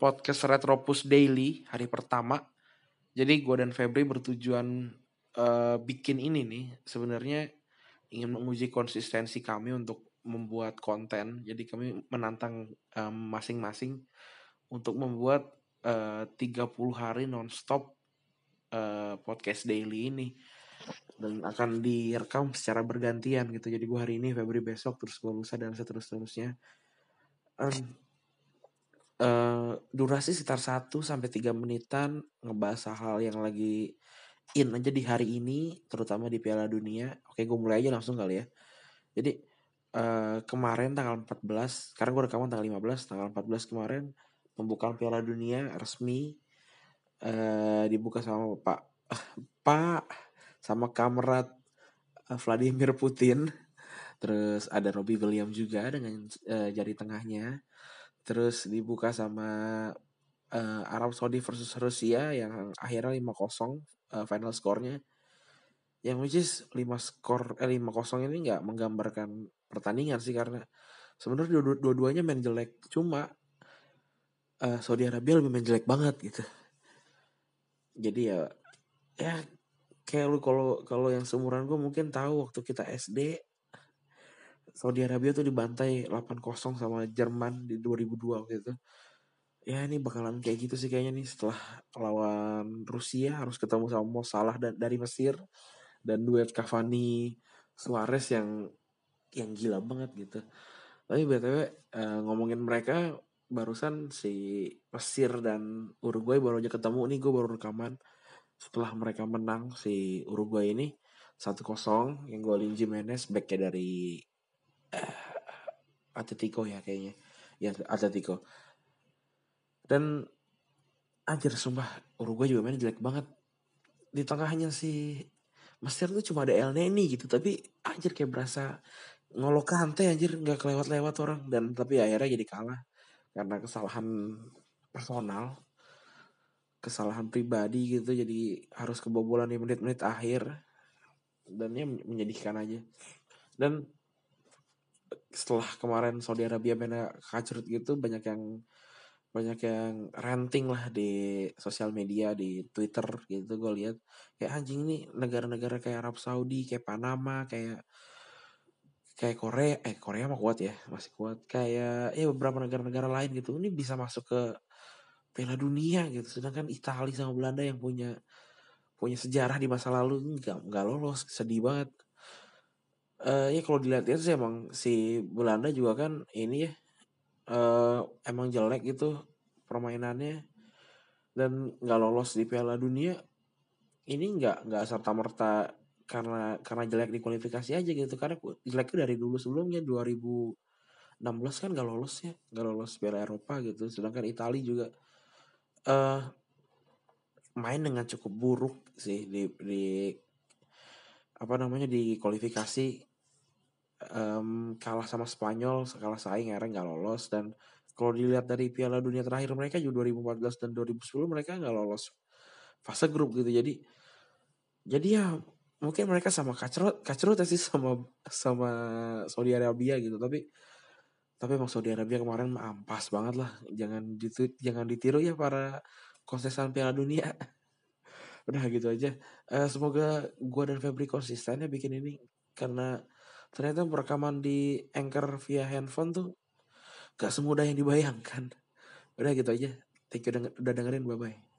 podcast Retropus Daily hari pertama. Jadi gue dan Febri bertujuan uh, bikin ini nih sebenarnya ingin menguji konsistensi kami untuk membuat konten. Jadi kami menantang masing-masing um, untuk membuat uh, 30 hari nonstop uh, podcast daily ini dan akan direkam secara bergantian gitu. Jadi gue hari ini, Febri besok, terus gue lusa dan seterus-terusnya. Um, uh, durasi sekitar 1 sampai 3 menitan ngebahas hal yang lagi in aja di hari ini terutama di Piala Dunia. Oke, gue mulai aja langsung kali ya. Jadi uh, kemarin tanggal 14, sekarang gue rekaman tanggal 15, tanggal 14 kemarin pembukaan Piala Dunia resmi uh, dibuka sama Pak Pak sama Kamrat Vladimir Putin. Terus ada Robbie Williams juga dengan uh, jari tengahnya terus dibuka sama uh, Arab Saudi versus Rusia yang akhirnya 5-0 uh, final skornya yang which is 5 skor eh 5-0 ini nggak menggambarkan pertandingan sih karena sebenarnya dua-duanya main jelek. Cuma uh, Saudi Arabia lebih main jelek banget gitu. Jadi ya ya kayak lu kalau kalau yang seumuran gue mungkin tahu waktu kita SD Saudi Arabia tuh dibantai 8-0 sama Jerman di 2002 waktu itu. Ya ini bakalan kayak gitu sih kayaknya nih setelah lawan Rusia harus ketemu sama Mo Salah dan dari Mesir dan duet Cavani Suarez yang yang gila banget gitu. Tapi btw uh, eh, ngomongin mereka barusan si Mesir dan Uruguay baru aja ketemu nih gue baru rekaman setelah mereka menang si Uruguay ini 1-0 yang golin Jimenez backnya dari Atletico ya kayaknya. Ya Atletico. Dan anjir sumpah Uruguay juga main jelek banget. Di tengahnya si Mesir tuh cuma ada El Neni gitu tapi anjir kayak berasa ngolok kante anjir nggak kelewat-lewat orang. Dan tapi akhirnya jadi kalah karena kesalahan personal kesalahan pribadi gitu jadi harus kebobolan di menit-menit akhir. Dan ya menyedihkan aja. Dan setelah kemarin Saudi Arabia main kacrut gitu banyak yang banyak yang ranting lah di sosial media di Twitter gitu gue lihat. Kayak anjing ini negara-negara kayak Arab Saudi kayak Panama kayak kayak Korea. Eh Korea mah kuat ya masih kuat. Kayak ya beberapa negara-negara lain gitu ini bisa masuk ke Piala Dunia gitu. Sedangkan Italia sama Belanda yang punya punya sejarah di masa lalu nggak nggak lolos sedih banget uh, ya kalau dilihat-lihat sih emang si Belanda juga kan ini ya uh, emang jelek gitu permainannya. Dan nggak lolos di Piala Dunia ini nggak nggak serta merta karena karena jelek di kualifikasi aja gitu. Karena jeleknya dari dulu sebelumnya 2016 kan nggak lolos ya nggak lolos Piala Eropa gitu. Sedangkan Italia juga uh, main dengan cukup buruk sih di di apa namanya di kualifikasi um, kalah sama Spanyol, kalah saing akhirnya nggak lolos. Dan kalau dilihat dari Piala Dunia terakhir mereka juga 2014 dan 2010 mereka nggak lolos fase grup gitu. Jadi jadi ya mungkin mereka sama kacrot kacrot sih sama sama Saudi Arabia gitu. Tapi tapi emang Saudi Arabia kemarin ampas banget lah. Jangan ditu, jangan ditiru ya para kontestan Piala Dunia. Udah gitu aja. Uh, semoga gua dan Febri konsisten ya bikin ini. Karena ternyata perekaman di Anchor via handphone tuh gak semudah yang dibayangkan. Udah gitu aja. Thank you udah dengerin. Bye-bye.